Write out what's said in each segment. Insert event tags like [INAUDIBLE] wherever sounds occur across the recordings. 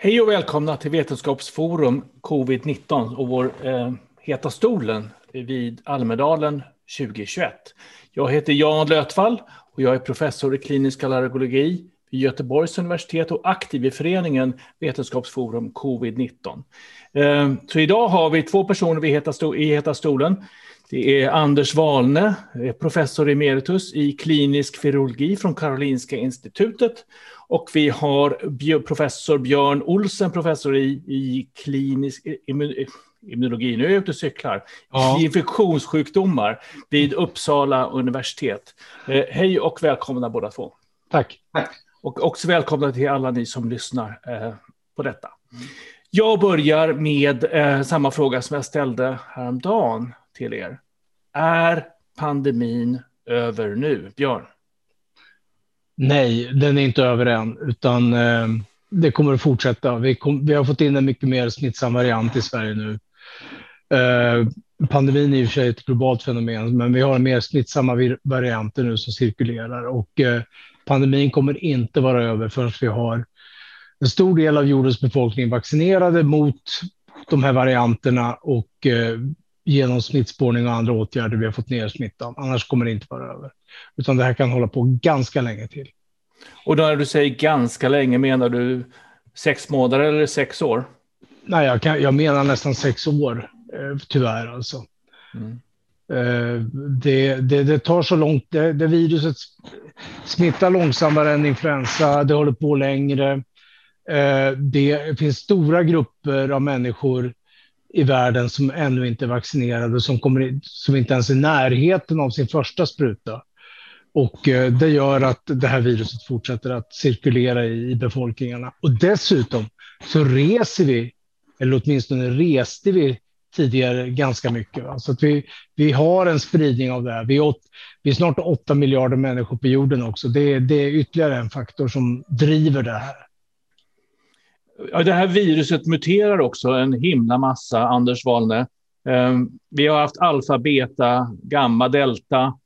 Hej och välkomna till Vetenskapsforum Covid-19 och vår eh, Heta stolen vid Almedalen 2021. Jag heter Jan Lötvall och jag är professor i klinisk allergologi vid Göteborgs universitet och aktiv i föreningen Vetenskapsforum Covid-19. Eh, så idag har vi två personer vid Heta i Heta stolen. Det är Anders Walne, professor emeritus i klinisk virologi från Karolinska institutet och vi har professor Björn Olsen, professor i, i klinisk immunologi, nu är jag ute och cyklar, ja. infektionssjukdomar vid Uppsala universitet. Eh, hej och välkomna båda två. Tack. Och också välkomna till alla ni som lyssnar eh, på detta. Jag börjar med eh, samma fråga som jag ställde häromdagen till er. Är pandemin över nu? Björn? Nej, den är inte över än, utan eh, det kommer att fortsätta. Vi, kom, vi, har fått in en mycket mer smittsam variant i Sverige nu. Eh, pandemin är i och för sig ett globalt fenomen, men vi har mer smittsamma varianter nu som cirkulerar och eh, pandemin kommer inte vara över förrän vi har en stor del av jordens befolkning vaccinerade mot de här varianterna och eh, genom smittspårning och andra åtgärder vi har fått ner smittan. Annars kommer det inte vara över. Utan det här kan hålla på ganska länge till. Och när du säger ganska länge, menar du sex månader eller sex år? Nej, jag, kan, jag menar nästan sex år, eh, tyvärr alltså. Mm. Eh, det, det, det, tar så långt, det, det viruset smittar långsammare än influensa, det håller på längre. Eh, det finns stora grupper av människor i världen som ännu inte är vaccinerade, som, kommer, som inte ens är i närheten av sin första spruta. Och eh, det gör att det här viruset fortsätter att cirkulera i, befolkningarna. Och dessutom så reser vi, eller åtminstone reste vi tidigare ganska mycket. Så att vi, vi har en spridning av det här. Vi är, åt, vi är snart 8 miljarder människor på jorden också. Det, det är ytterligare en faktor som driver det här. Ja, det här viruset muterar också en himla massa, Anders Wahlne. Ehm, vi har haft alfa, beta, gamma, delta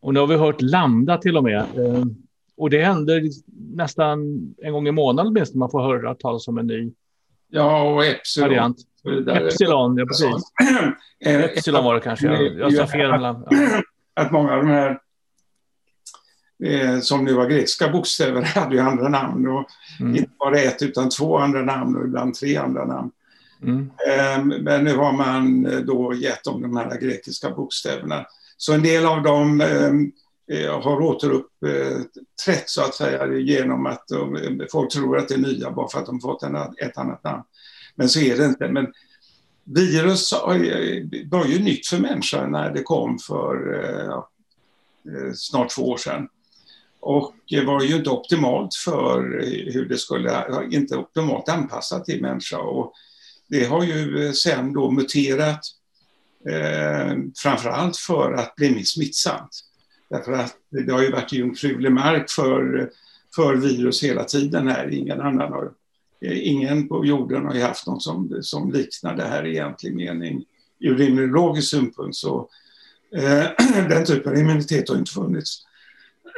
och nu har vi hört lambda till och med. Ehm, och det händer nästan en gång i månaden åtminstone man får höra talas om en ny ja, och epsilon. variant. Epsilon, ja precis. Epsilon var det kanske, jag, sa fel. Ja. Att många av de här eh, som nu var grekiska bokstäver [LAUGHS] hade ju andra namn. Och mm. Inte bara ett utan två andra namn och ibland tre andra namn. Mm. Eh, men nu har man eh, då gett dem de här grekiska bokstäverna. Så en del av dem ehm, eh, har återuppträtt så att säga genom att de, folk tror att det är nya bara för att de fått en, ett annat namn. Men så är det inte. Men virus var ju nytt för människan när det kom för ja, snart två år sedan och var ju inte optimalt för hur det skulle, inte optimalt anpassat till människa. Och det har ju sen då muterat eh, framför allt för att bli mer smittsamt. Därför att det har ju varit jungfrulig mark för, för virus hela tiden här. Ingen annan har, ingen på jorden har ju haft något som, som liknar det här i egentlig mening. Ur immunologisk synpunkt så eh, [CLEARS THROAT] den typen av immunitet har inte funnits.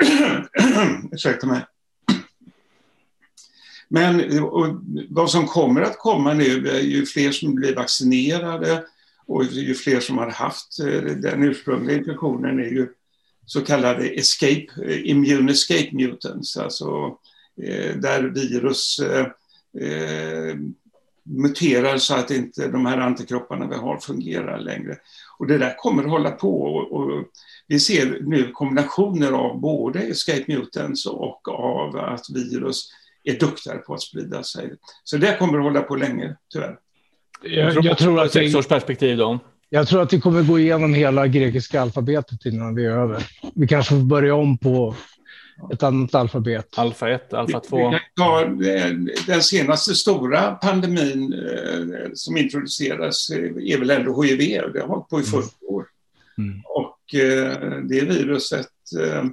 [CLEARS THROAT] Ursäkta mig. Men vad som kommer att komma nu är ju fler som blir vaccinerade och ju fler som har haft eh, den ursprungliga infektionen är ju så kallade escape, eh, immune escape mutants, alltså eh, där virus muterar så att inte de här antikropparna vi har fungerar längre. Och det där kommer att hålla på och vi ser nu kombinationer av både escape mutants och av att virus är duktigare på att sprida sig. Så det kommer att hålla på länge, tyvärr. Jag, tror, jag tror att sex års perspektiv då. Jag tror att vi kommer gå igenom hela grekiska alfabetet innan vi är över. Vi kanske får börja om på ett annat alfabet. Alfa 1, alfa 2. Den senaste stora pandemin eh, som introducerades är väl ändå HIV. Det har hållit på i 40 år. Mm. Och eh, det viruset eh,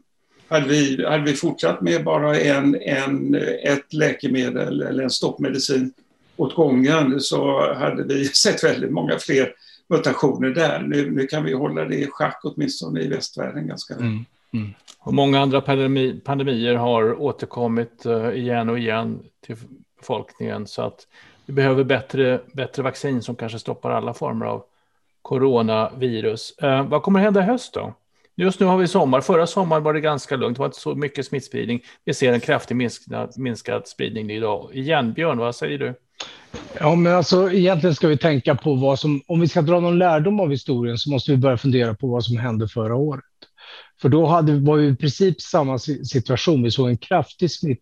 hade vi, hade vi fortsatt med bara en, en, ett läkemedel eller en stoppmedicin åt gången så hade vi [LAUGHS] sett väldigt många fler mutationer där. Nu, nu kan vi hålla det i schack åtminstone i västvärlden ganska mm. Mm. Och många andra pandemi, pandemier har återkommit uh, igen och igen till befolkningen. Så att vi behöver bättre, bättre vaccin som kanske stoppar alla former av coronavirus. Eh, vad kommer hända i höst då? Just nu har vi sommar. Förra sommaren var det ganska lugnt. Det var inte så mycket smittspridning. Vi ser en kraftig minskad, minskad spridning idag. Igen, Björn, vad säger du? Ja, men alltså egentligen ska vi tänka på vad som, om vi ska dra någon lärdom av historien så måste vi börja fundera på vad som hände förra året. För då hade, var vi i princip samma situation. Vi såg en kraftig smitt,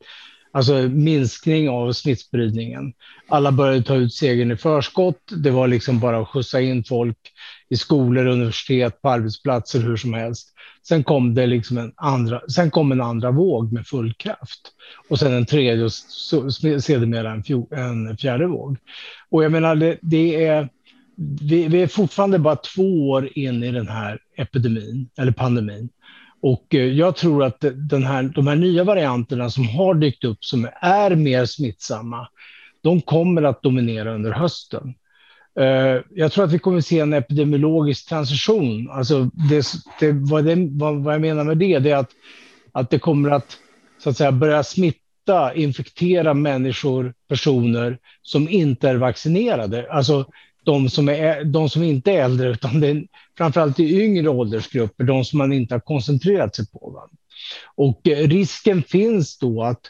alltså minskning av smittspridningen. Alla började ta ut segern i förskott. Det var liksom bara att skjutsa in folk i skolor, universitet, på arbetsplatser, hur som helst. Sen kom det liksom en andra, sen kom en andra våg med full kraft och sen en tredje och sedermera en, en fjärde våg. Och jag menar, det, det är, vi, vi, är fortfarande bara två år in i den här epidemin eller pandemin. Och eh, jag tror att den här, de här nya varianterna som har dykt upp som är mer smittsamma, de kommer att dominera under hösten. Eh, jag tror att vi kommer att se en epidemiologisk transition. Alltså det, det, vad, det, vad jag menar med det, det är att, att det kommer att, så att säga, börja smitta, infektera människor, personer som inte är vaccinerade. Alltså de som, är, de som inte är äldre, utan det är framförallt i yngre åldersgrupper, de som man inte har koncentrerat sig på. Va? Och eh, risken finns då att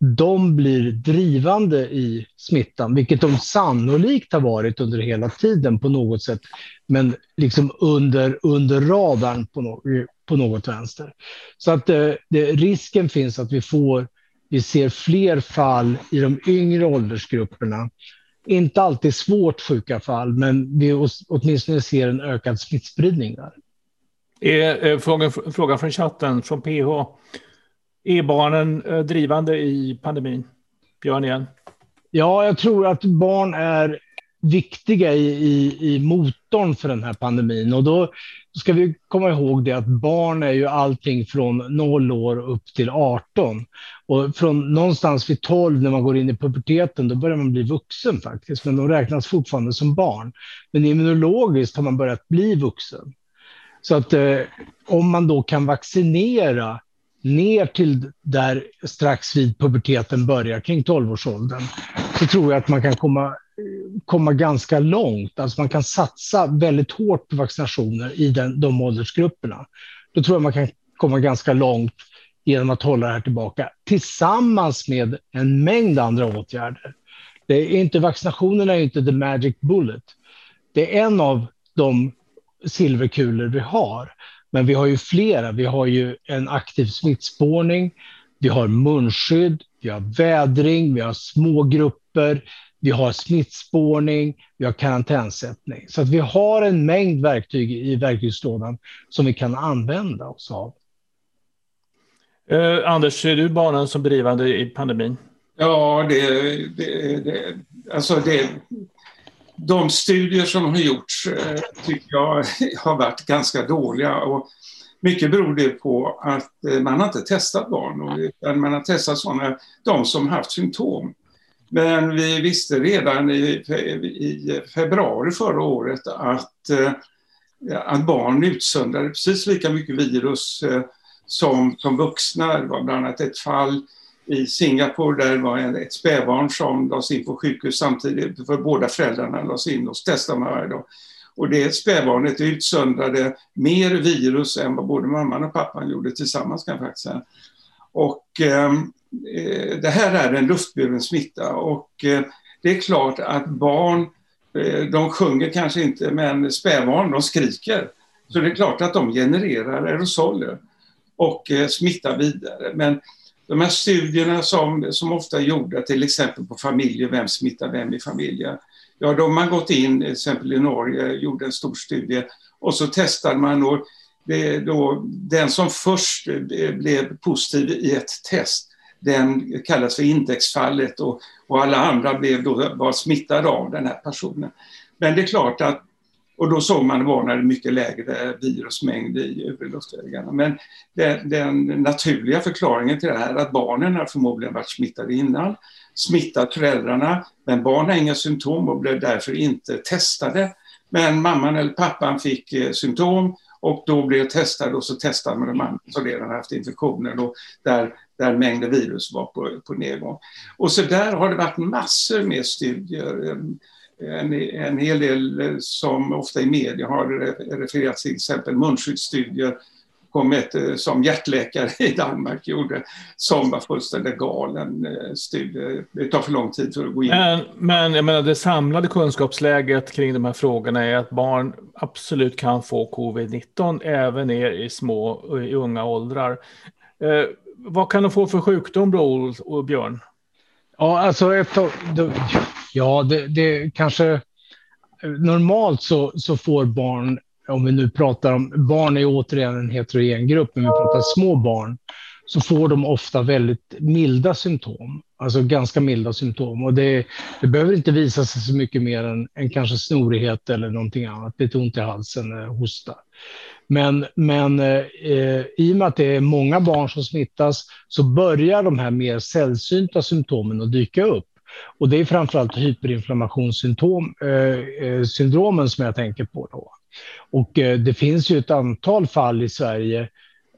de blir drivande i smittan, vilket de sannolikt har varit under hela tiden på något sätt, men liksom under, under radarn på, no på något vänster. Så att det, det, risken finns att vi får, vi ser fler fall i de yngre åldersgrupperna. Inte alltid svårt sjuka fall, men vi åtminstone ser en ökad smittspridning där. Är, frågan, frågan från chatten, från PH. Är barnen eh, drivande i pandemin? Björn igen. Ja, jag tror att barn är viktiga i, i, i motorn för den här pandemin. Och då ska vi komma ihåg det att barn är ju allting från 0 år upp till 18. Och från någonstans vid 12 när man går in i puberteten, då börjar man bli vuxen faktiskt. Men de räknas fortfarande som barn. Men immunologiskt har man börjat bli vuxen. Så att eh, om man då kan vaccinera ner till där strax vid puberteten börjar, kring 12-årsåldern, så tror jag att man kan komma, komma ganska långt. Alltså man kan satsa väldigt hårt på vaccinationer i den, de åldersgrupperna. Då tror jag man kan komma ganska långt genom att hålla det här tillbaka tillsammans med en mängd andra åtgärder. Det är inte, vaccinationerna är inte the magic bullet. Det är en av de silverkulor vi har. Men vi har ju flera. Vi har ju en aktiv smittspårning, vi har munskydd, vi har vädring, vi har små grupper, vi har smittspårning, vi har karantänsättning. Så att vi har en mängd verktyg i verktygslådan som vi kan använda oss av. Eh, Anders, är du barnen som drivande i pandemin? Ja, det, det, det, alltså det, de studier som har gjorts eh, tycker jag [LAUGHS] har varit ganska dåliga. Och mycket beror det på att eh, man har inte testat barn, utan man har testat sådana, de som haft symptom. Men vi visste redan i, i februari förra året att, eh, att barn utsöndrade precis lika mycket virus eh, som, som vuxna. Det var bland annat ett fall i Singapore där det var ett spädbarn som lades in på sjukhus samtidigt, för båda föräldrarna lades in och testade man varje dag. Och det spädbarnet utsöndrade mer virus än vad både mamman och pappan gjorde tillsammans kan jag faktiskt säga. Och eh, Eh, det här är en luftburen smitta och eh, det är klart att barn, eh, de sjunger kanske inte, men spädbarn, de skriker. Så det är klart att de genererar aerosoler och smittar vidare. Men de här studierna som, som ofta är gjorda, till exempel på familjer, vem smittar vem i familjen. Ja, då har man gått in, till exempel i Norge, gjorde en stor studie och så testade man och det, då, den som först blev positiv i ett test, den kallas för indexfallet och, och alla andra blev då, var smittade av den här personen. Men det är klart att och då såg man att barn hade mycket lägre virusmängd i övre luftvägarna. Men den, den, naturliga förklaringen till det här är att barnen har förmodligen varit smittade innan, smittat föräldrarna, men barn har inga symptom och blev därför inte testade. Men mamman eller pappan fick eh, symptom och då blev testade och så testade man de andra som redan haft infektionen och där, där mängden virus var på, på nedgång. Och så där har det varit massor med studier. En, en hel del eh, som ofta i media har refererats till exempel munskyddsstudier kom ett eh, som hjärtläkare i Danmark gjorde, som var fullständigt galen eh, studie. Det tar för lång tid för att gå in. Men, men jag menar, det samlade kunskapsläget kring de här frågorna är att barn absolut kan få covid-19 även ner i små, i unga åldrar. Vad kan de få för sjukdom då, och Björn? Ja, alltså ett, ja, det, det kanske normalt så, så får barn om vi nu pratar om, barn är återigen en heterogen grupp, men vi pratar små barn, så får de ofta väldigt milda symptom. Alltså ganska milda symptom. Och det, det behöver inte visa sig så mycket mer än, än kanske snorighet eller någonting annat, lite ont i halsen, eh, hosta. Men, men eh, eh, i och med att det är många barn som smittas så börjar de här mer sällsynta symptomen att dyka upp. Och det är framförallt hyperinflammationssyndromen eh, eh som jag tänker på. Då. Och eh, det finns ju ett antal fall i Sverige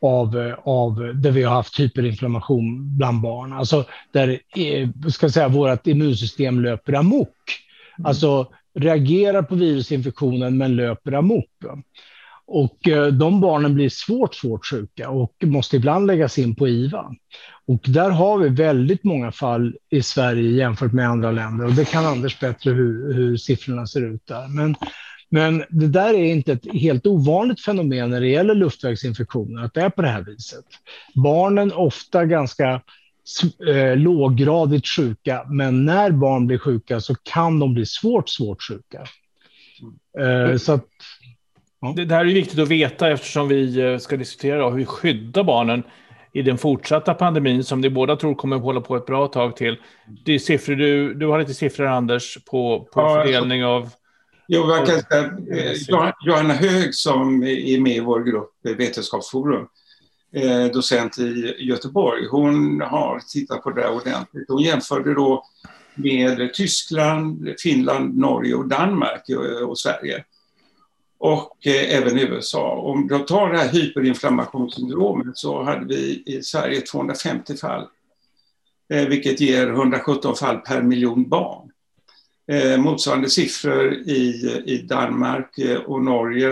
av, eh, av där vi har haft hyperinflammation bland barn. Alltså där eh, ska säga, vårt immunsystem löper amok. Mm. Alltså reagerar på virusinfektionen men löper amok. Och de barnen blir svårt, svårt sjuka och måste ibland läggas in på IVA. Och där har vi väldigt många fall i Sverige jämfört med andra länder och det kan Anders bättre hur, hur siffrorna ser ut där. Men men det där är inte ett helt ovanligt fenomen när det gäller luftvägsinfektioner, att det är på det här viset. Barnen ofta ganska eh, låggradigt sjuka, men när barn blir sjuka så kan de bli svårt, svårt sjuka. Eh, så att, ja. Det här är viktigt att veta eftersom vi eh, ska diskutera hur vi skyddar barnen i den fortsatta pandemin som ni båda tror kommer att hålla på ett bra tag till. Det är siffror du, du har lite siffror Anders på, på ja, fördelning av Jo, man kan säga, eh, Johanna Hög som är med i vår grupp Vetenskapsforum, eh, docent i Göteborg, hon har tittat på det ordentligt. Hon jämförde då med Tyskland, Finland, Norge och Danmark och Sverige. Och eh, även USA. Om du tar det här hyperinflammationssyndromet så hade vi i Sverige 250 fall. Vilket ger 117 fall per miljon barn. Eh, motsvarande siffror i, i Danmark eh, och Norge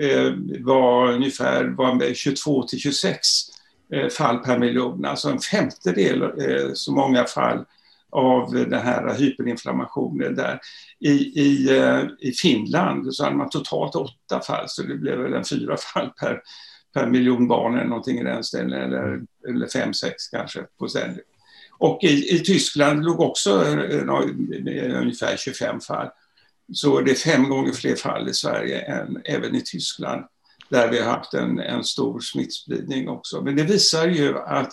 eh, var ungefär var 22 till 26 eh, fall per miljon, alltså en femtedel eh, så många fall av den här hyperinflammationen där. I, i, eh, I Finland så hade man totalt åtta fall, så det blev väl en fyra fall per, per miljon barn eller någonting i den ställen, eller, eller fem, sex kanske på stället. Och i, i Tyskland låg också eh, ungefär 25 fall. Så det är fem gånger fler fall i Sverige än även i Tyskland där vi har haft en, en stor smittspridning också. Men det visar ju att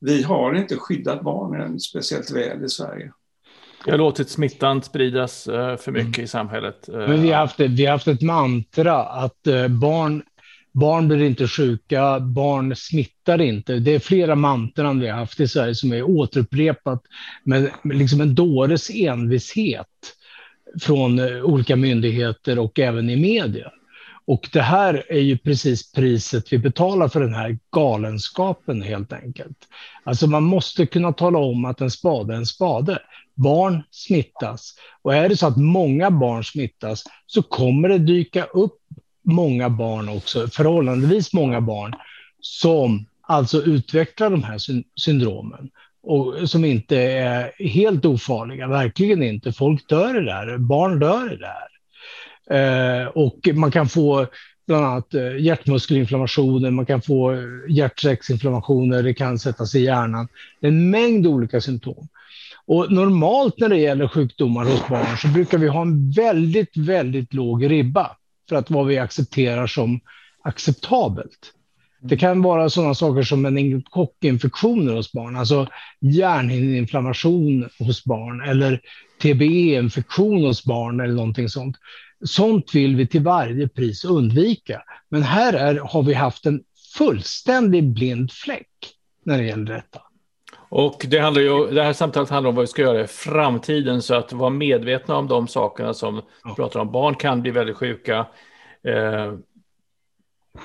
vi har inte skyddat barnen speciellt väl i Sverige. Vi har låtit smittan spridas eh, för mycket mm. i samhället. Men vi har, haft, vi har haft ett mantra att eh, barn Barn blir inte sjuka, barn smittar inte. Det är flera mantran vi har haft i Sverige som är återupprepat med liksom en dåres envishet från eh, olika myndigheter och även i media. Och det här är ju precis priset vi betalar för den här galenskapen helt enkelt. Alltså man måste kunna tala om att en spade är en spade. Barn smittas och är det så att många barn smittas så kommer det dyka upp många barn också, förhållandevis många barn, som alltså utvecklar de här syndromen och som inte är helt ofarliga, verkligen inte. Folk dör i det här, barn dör i det här. Eh, och man kan få bland annat eh, hjärtmuskelinflammationer, man kan få eh, hjärtsäcksinflammationer, det kan sättas i hjärnan. En mängd olika symptom. Och normalt när det gäller sjukdomar hos barn så brukar vi ha en väldigt, väldigt låg ribba för att vad vi accepterar som acceptabelt. Det kan vara sådana saker som en kockinfektioner hos barn, alltså hjärnhinneinflammation hos barn eller TBE-infektion hos barn eller någonting sånt. Sånt vill vi till varje pris undvika. Men här är, har vi haft en fullständig blind fläck när det gäller detta. Och det, handlar ju, det här samtalet handlar om vad vi ska göra i framtiden, så att vara medvetna om de sakerna som ja. pratar om. Barn kan bli väldigt sjuka. Eh,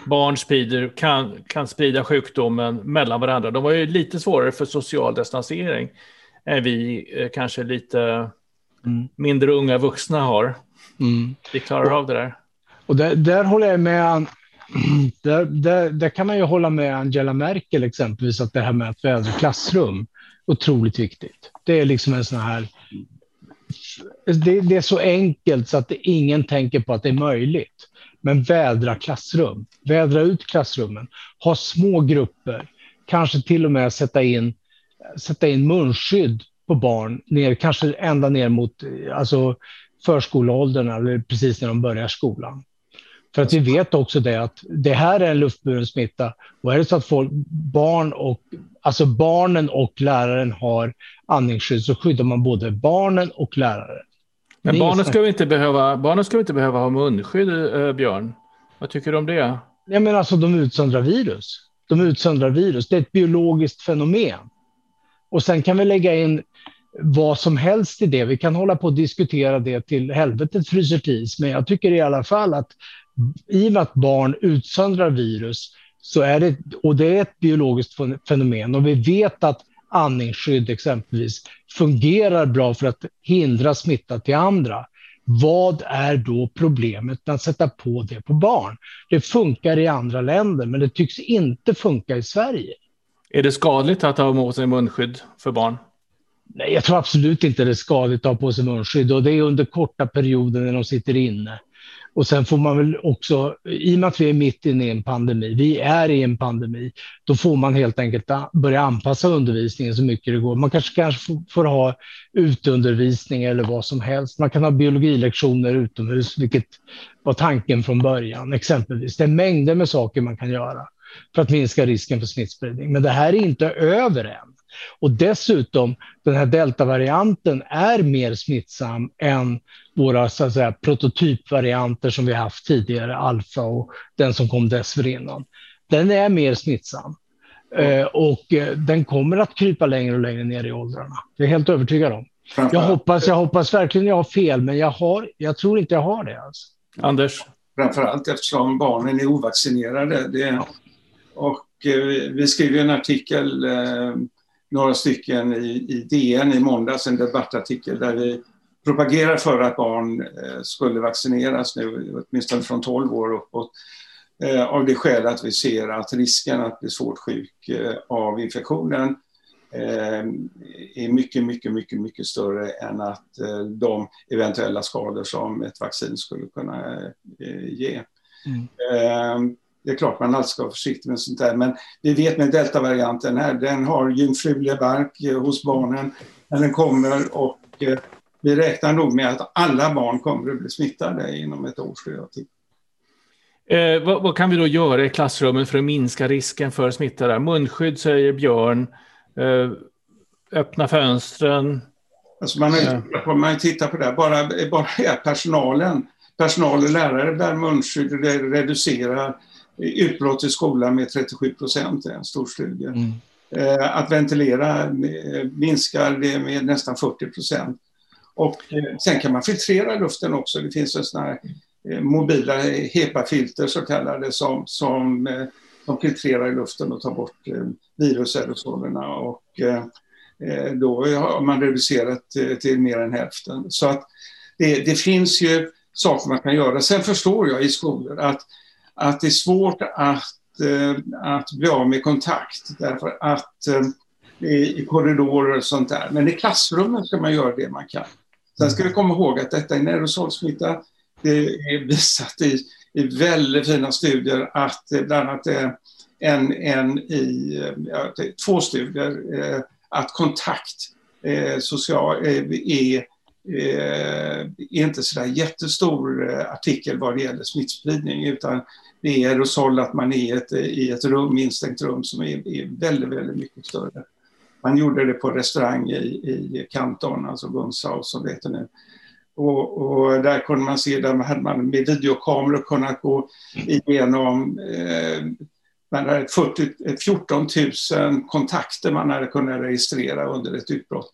barn sprider, kan, kan sprida sjukdomen mellan varandra. De var ju lite svårare för social distansering än vi eh, kanske lite mm. mindre unga vuxna har. Mm. Vi klarar och, av det där. Och där, där håller jag med. Där, där, där, kan man ju hålla med Angela Merkel exempelvis, att det här med att vädra klassrum, otroligt viktigt. Det är liksom en sån här... Det, det, är så enkelt så att ingen tänker på att det är möjligt. Men vädra klassrum, vädra ut klassrummen, ha små grupper, kanske till och med sätta in, sätta in munskydd på barn, ner, kanske ända ner mot alltså förskoleåldern eller precis när de börjar skolan. För att vi vet också det att det här är en luftburen smitta och är det så att folk, barn och, alltså barnen och läraren har andningsskydd så skyddar man både barnen och läraren. Men barnen ska, vi inte behöva, barnen ska vi inte behöva ha munskydd, äh, Björn? Vad tycker du om det? Ja, men alltså, de utsöndrar virus. De utsöndrar virus. Det är ett biologiskt fenomen. Och sen kan vi lägga in vad som helst i det. Vi kan hålla på och diskutera det till helvetet fryser till Men jag tycker i alla fall att i och med att barn utsöndrar virus så är det, och det är ett biologiskt fenomen och vi vet att andningsskydd exempelvis fungerar bra för att hindra smitta till andra. Vad är då problemet med att sätta på det på barn? Det funkar i andra länder, men det tycks inte funka i Sverige. Är det skadligt att ha på sig munskydd för barn? Nej, jag tror absolut inte det är skadligt att ha på sig munskydd och det är under korta perioder när de sitter inne. Och sen får man väl också, i och med att vi är mitt inne i en pandemi, vi är i en pandemi, då får man helt enkelt börja anpassa undervisningen så mycket det går. Man kanske, kanske får ha uteundervisning eller vad som helst. Man kan ha biologilektioner utomhus, vilket var tanken från början exempelvis. Det är mängder med saker man kan göra för att minska risken för smittspridning. Men det här är inte över än. Och dessutom, den här deltavarianten är mer smittsam än våra så att säga, prototypvarianter som vi haft tidigare, alfa och den som kom dessförinnan. Den är mer smittsam. Mm. och eh, den kommer att krypa längre och längre ner i åldrarna. Det är jag helt övertygad om. Jag hoppas, jag hoppas verkligen jag har fel, men jag, har, jag tror inte jag har det. Alltså. Anders? Framförallt eftersom barnen är ovaccinerade. Det, och eh, vi skriver en artikel eh, några stycken i, i DN i måndags, en debattartikel där vi propagerar för att barn eh, skulle vaccineras nu, åtminstone från 12 år uppåt. Eh, av det skäl att vi ser att risken att bli svårt sjuk eh, av infektionen är mycket, mycket, mycket, mycket större än att de eventuella skador som ett vaccin skulle kunna ge. Mm det är klart man alltid ska vara försiktig med sånt där. Men vi vet med deltavarianten här, den har jungfrulig bark eh, hos barnen när den kommer och eh, vi räknar nog med att alla barn kommer att bli smittade inom ett års tid. Eh, vad, vad, kan vi då göra i klassrummet för att minska risken för smitta? Där? Munskydd säger Björn. Eh, öppna fönstren. Alltså man, har tittat på, man tittar på det, bara, bara personalen, personal och lärare bär munskydd och det reducerar utbrott i skolan med 37 procent, en stor studie. Mm. Eh, att ventilera eh, minskar det med nästan 40 procent. Och eh, sen kan man filtrera luften också. Det finns sådana här mobila HEPA-filter så kallade som, som, som filtrerar i luften och tar bort virusaerosolerna. Och då har man reducerat till mer än hälften. Så att det, det finns ju saker man kan göra. Sen förstår jag i skolor att att det är svårt att, eh, att bli av med kontakt därför att eh, i korridorer och sånt där. Men i klassrummen ska man göra det man kan. Sen ska vi komma ihåg att detta är en aerosolsmitta. Det är visat i, i väldigt fina studier att eh, bland annat eh, en, en i eh, ja, två studier att kontakt social, är är inte så där jättestor artikel vad det gäller smittspridning utan det är aerosol att man är i ett, i ett rum, instängt rum som är, är väldigt, väldigt mycket större. Man gjorde det på restaurang i, i Kanton, alltså Gunshaus som det heter nu. Och, och, där kunde man se, där hade man med videokameror kunnat gå igenom eh, man hade 40, 14 000 kontakter man hade kunnat registrera under ett utbrott.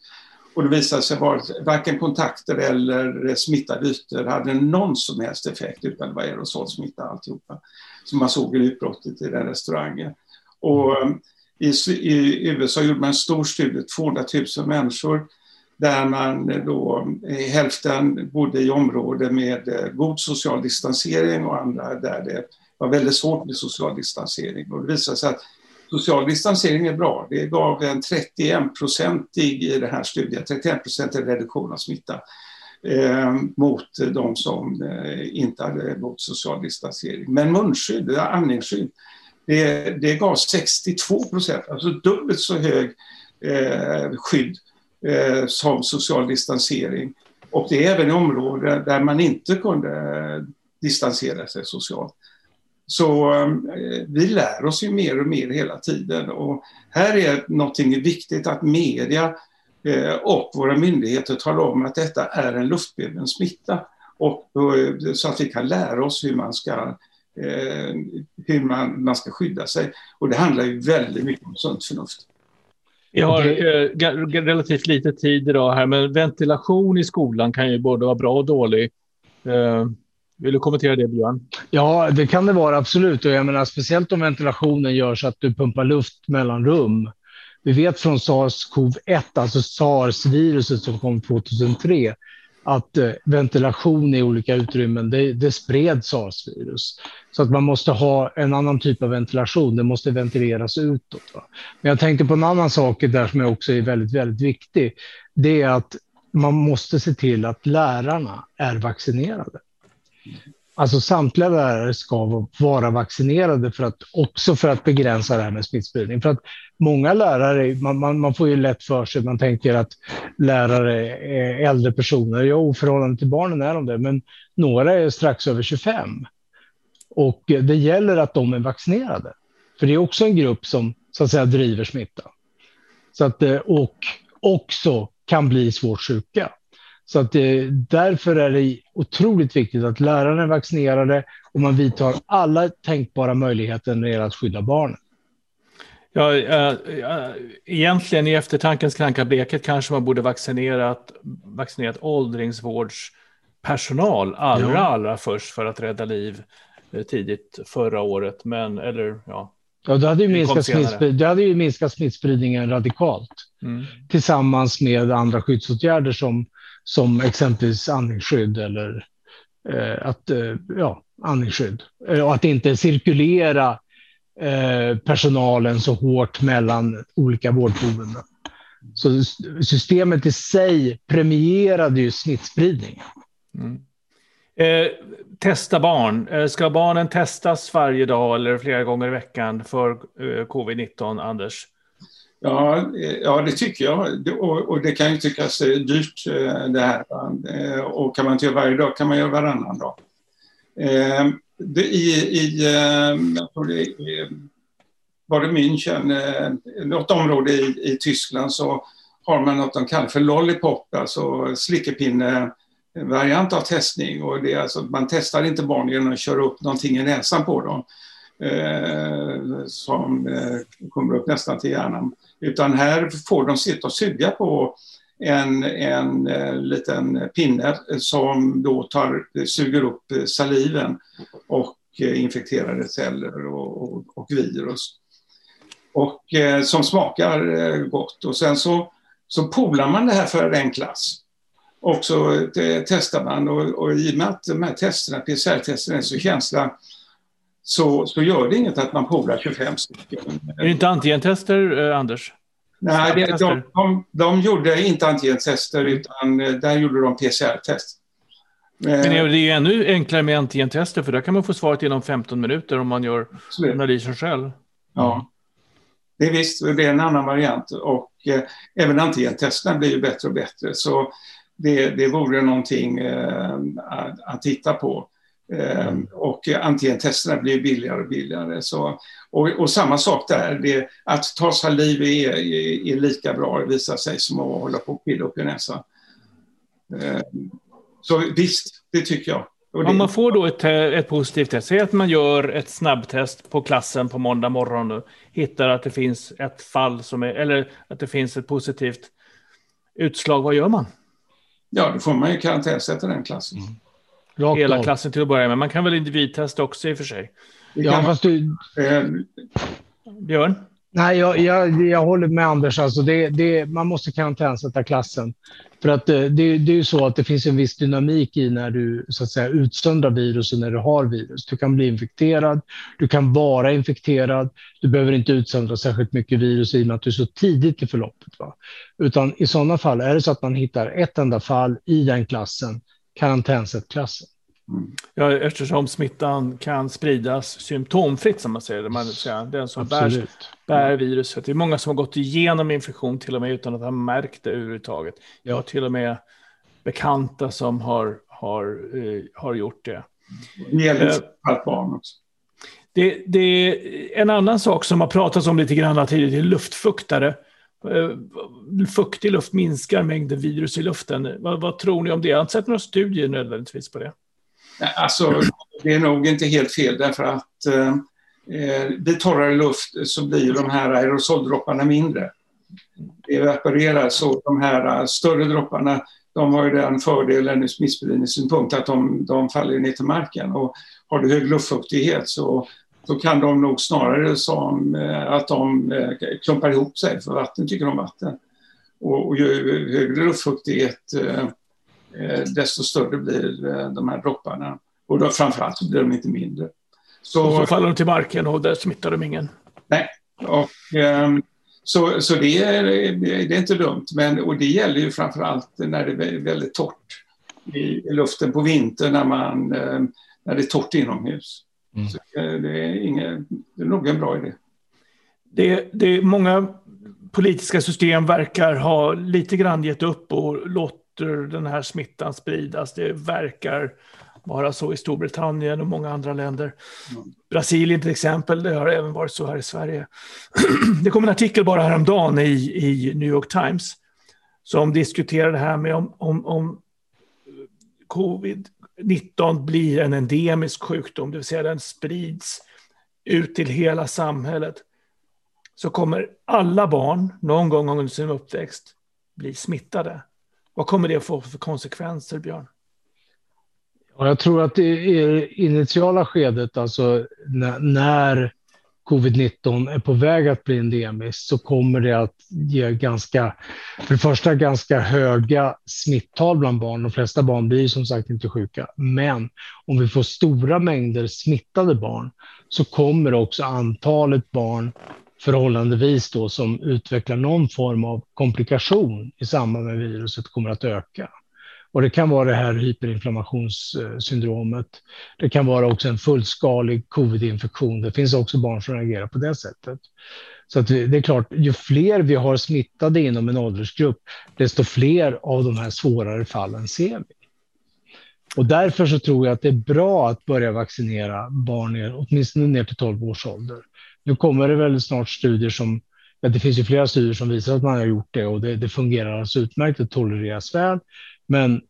Och det visade sig att varken kontakter eller smittade ytor hade någon som helst effekt utan det var aerosolsmitta alltihopa. Som man såg i utbrottet i den restaurangen. Och eh, i, i USA gjorde man en stor studie, 200 000 människor där man då eh, hälften bodde i områden med eh, god social distansering och andra där det var väldigt svårt med social distansering. Och det visade sig att social distansering är bra. Det gav en 31-procentig i den här studien, 31-procentig reduktion av smitta eh, mot de som eh, inte hade mot social distansering. Men munskydd, eh, andningsskydd, det, det gav 62 procent, alltså dubbelt så hög eh, skydd eh, som social distansering. Och det är även i områden där man inte kunde distansera sig socialt. Så eh, vi lär oss ju mer och mer hela tiden och här är någonting viktigt att media eh, och våra myndigheter talar om att detta är en luftburen smitta och, eh, så att vi kan lära oss hur man ska hur man, man ska skydda sig. Och det handlar ju väldigt mycket om sunt förnuft. Vi har eh, relativt lite tid idag här, men ventilation i skolan kan ju både vara bra och dålig. Eh, vill du kommentera det, Björn? Ja, det kan det vara absolut. Och jag menar, speciellt om ventilationen gör så att du pumpar luft mellan rum. Vi vet från sars-cov-1, alltså sars-viruset som kom 2003, att eh, ventilation i olika utrymmen, det, det spred sars-virus. Så att man måste ha en annan typ av ventilation, det måste ventileras utåt. Va? Men jag tänkte på en annan sak där som också är väldigt, väldigt viktig. Det är att man måste se till att lärarna är vaccinerade. Alltså samtliga lärare ska vara vaccinerade för att, också för att begränsa det här med smittspridning. För att många lärare, man, man, man får ju lätt för sig, man tänker att lärare är äldre personer. Jo, förhållande till barnen är de det, men några är strax över 25. Och det gäller att de är vaccinerade. För det är också en grupp som så att säga driver smitta. Så att, och också kan bli svårt sjuka. Så att det, därför är det otroligt viktigt att lärarna är vaccinerade och man vidtar alla tänkbara möjligheter när det gäller att skydda barnen. Ja, äh, egentligen i eftertankens kranka blekhet kanske man borde vaccinerat, vaccinerat åldringsvårdspersonal allra, ja. allra först för att rädda liv eh, tidigt förra året. Men, eller ja. Ja, det hade ju, minskat, smittsprid det hade ju minskat smittspridningen radikalt. Mm. Tillsammans med andra skyddsåtgärder som som exempelvis andningsskydd eller eh, att, eh, ja, andningsskydd. Eh, och att inte cirkulera eh, personalen så hårt mellan olika vårdboenden. Så systemet i sig premierade ju smittspridning. Mm. Eh, testa barn. Eh, ska barnen testas varje dag eller flera gånger i veckan för eh, covid-19, Anders? Ja, ja, det tycker jag. Och, och det kan ju tyckas eh, dyrt eh, det här. Eh, och kan man inte göra varje dag kan man göra varannan dag. Det, I, i jag tror det var det München, något område i, i Tyskland så har man något de kallar för lollipop, alltså slickepinne-variant av testning. Och det är alltså, man testar inte barn genom att köra upp någonting i näsan på dem eh, som eh, kommer upp nästan till hjärnan. Utan här får de sitta och suga på en, en eh, liten pinne som då tar, suger upp eh, saliven och eh, infekterade celler och, och, och virus. Och eh, som smakar eh, gott. Och sen så, så polar man det här för en klass. Och så eh, testar man och, och i och med att de här testerna, PCR-testerna är så känsliga så, så gör det inget att man polar 25 stycken. Är det inte antigentester, eh, Anders? Nej, det, de, de, de gjorde inte antigentester utan eh, där gjorde de PCR-test. Men det är ju ännu enklare med antigentester för där kan man få svaret inom 15 minuter om man gör Absolut. analysen själv. Ja, det är visst, det är en annan variant och eh, även antigentesterna blir ju bättre och bättre så det, det vore någonting eh, att, att titta på. Mm. Och antigentesterna blir billigare och billigare. Så, och, och, samma sak där, det, att ta saliv är, är, är lika bra, det visar sig, som att hålla på och pilla upp i näsan. Ehm, så visst, det tycker jag. Om man får då ett, ett positivt test, säg att man gör ett snabbtest på klassen på måndag morgon och hittar att det finns ett fall som är, eller att det finns ett positivt utslag, vad gör man? Ja, då får man ju karantänsätta den klassen. Mm. Hela av. klassen till att börja med. Man kan väl individtesta också i och för sig? Ja, fast du... Eh, Björn? Nej, jag, jag, jag håller med Anders. Alltså det, det, man måste karantänsätta klassen. För att det, det, det är ju så att det finns en viss dynamik i när du så att säga, utsöndrar virus och när du har virus. Du kan bli infekterad, du kan vara infekterad, du behöver inte utsöndra särskilt mycket virus i och med att du är så tidigt i förloppet. Va? Utan i sådana fall är det så att man hittar ett enda fall i den klassen, karantänsätt klassen. Ja, eftersom smittan kan spridas symptomfritt, som man säger. Man säger den som bär, bär viruset. Det är många som har gått igenom infektion till och med utan att ha märkt det överhuvudtaget. Jag har till och med bekanta som har, har, uh, har gjort det. Det gäller uh, barn också. Det, det är en annan sak som har pratats om lite grann tidigare, det är luftfuktare. Eh, Fuktig luft minskar mängden virus i luften. Vad, vad tror ni om det? Jag har inte sett några studier nödvändigtvis på det. Alltså, det är nog inte helt fel därför att eh, eh vid torrare luft så blir de här aerosoldropparna mindre. Det evaporerar så de här eh, större dropparna de har ju den fördelen ur smittspridningssynpunkt att de, de faller ner till marken. Och har du hög luftfuktighet så, så kan de nog snarare som eh, att de eh, klumpar ihop sig, för vatten tycker om vatten. Och, och ju högre luftfuktighet eh, desto större blir de här dropparna. Och då, framförallt så blir de inte mindre. Så, och så faller de till marken och där smittar de ingen? Nej. Och, um, så så det, är, det är inte dumt. Men, och det gäller ju framförallt när det är väldigt torrt i luften på vintern när, man, när det är torrt inomhus. Mm. Så det, är inget, det är nog en bra idé. Det, det är många politiska system verkar ha lite grann gett upp och låt, låter den här smittan spridas. Det verkar vara så i Storbritannien och många andra länder. Mm. Brasilien till exempel, det har även varit så här i Sverige. [CLEARS THROAT] Det kom en artikel bara häromdagen i, i New York Times som diskuterar det här med om, om, om 19 blir en endemisk sjukdom, det vill säga den sprids ut till hela samhället, så kommer alla barn någon gång under sin uppväxt bli smittade. Vad kommer det att få för konsekvenser, Björn? jag tror att i initiala skedet, alltså när, covid-19 är på väg att bli endemiskt, så kommer det att ge ganska, för det första ganska höga smittal bland barn. De flesta barn blir som sagt inte sjuka. Men om vi får stora mängder smittade barn så kommer också antalet barn förhållandevis då som utvecklar någon form av komplikation i samband med viruset kommer att öka. Och det kan vara det här hyperinflammationssyndromet. Det kan vara också en fullskalig covid-infektion. Det finns också barn som reagerar på det sättet. Så att det är klart, ju fler vi har smittade inom en åldersgrupp, desto fler av de här svårare fallen ser vi. Och därför så tror jag att det är bra att börja vaccinera barn ner, åtminstone ner till 12 års ålder. Nu kommer det väl snart studier som, ja, det finns ju flera studier som visar att man har gjort det och det, det fungerar alldeles utmärkt, det tolereras väl, men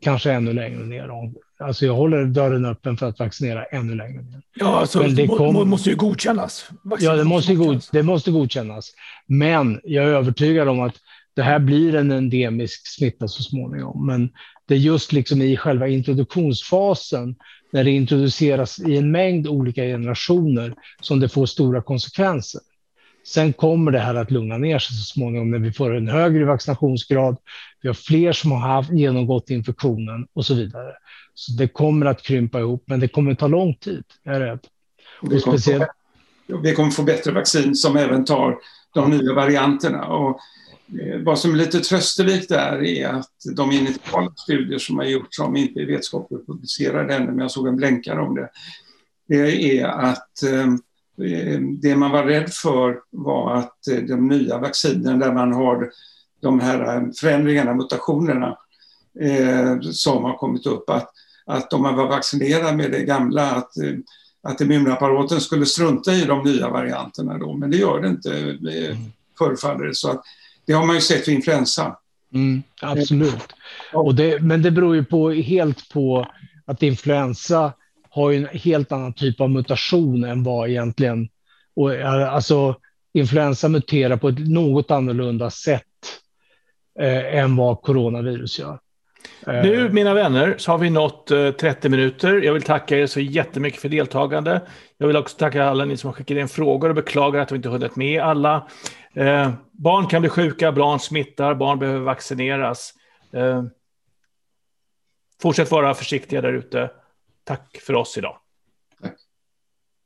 kanske ännu längre ner. Alltså jag håller dörren öppen för att vaccinera ännu längre ner. Ja, alltså, men det kom... måste ju godkännas. ja, det måste, godkännas. det måste godkännas. Men jag är övertygad om att det här blir en endemisk smitta så småningom. Men det är just liksom i själva introduktionsfasen när det introduceras i en mängd olika generationer som det får stora konsekvenser. Sen kommer det här att lugna ner sig så småningom när vi får en högre vaccinationsgrad. Vi har fler som har haft, genomgått infektionen och så vidare. Så det kommer att krympa ihop, men det kommer att ta lång tid, jag är rädd. Vi kommer, speciellt... få, vi kommer få bättre vaccin som även tar de nya varianterna. Och Eh, vad som är lite trösterikt där är att de initiala studier som har gjorts, som inte är vetenskapligt publicerade ännu, men jag såg en blänkare om det, det är att eh, det man var rädd för var att eh, de nya vaccinen där man har de här förändringarna, mutationerna som har kommit upp, att, att om man var vaccinerad med det gamla, att, att immunapparaten skulle strunta i de nya varianterna då, men det gör det inte, mm. förefaller det. Så att det har man ju sett vid influensa. Mm, absolut. Och det, men det beror ju på, helt på att influensa har en helt annan typ av mutation än vad egentligen... Och, eh, alltså, influensa muterar på ett något annorlunda sätt eh, än vad coronavirus gör. Eh. Nu, mina vänner, så har vi nått eh, 30 minuter. Jag vill tacka er så jättemycket för deltagande. Jag vill också tacka alla ni som har skickat in frågor och beklagar att vi inte hunnit med alla. Eh, barn kan bli sjuka, barn smittar, barn behöver vaccineras. Eh, fortsätt vara försiktiga där ute. Tack för oss idag.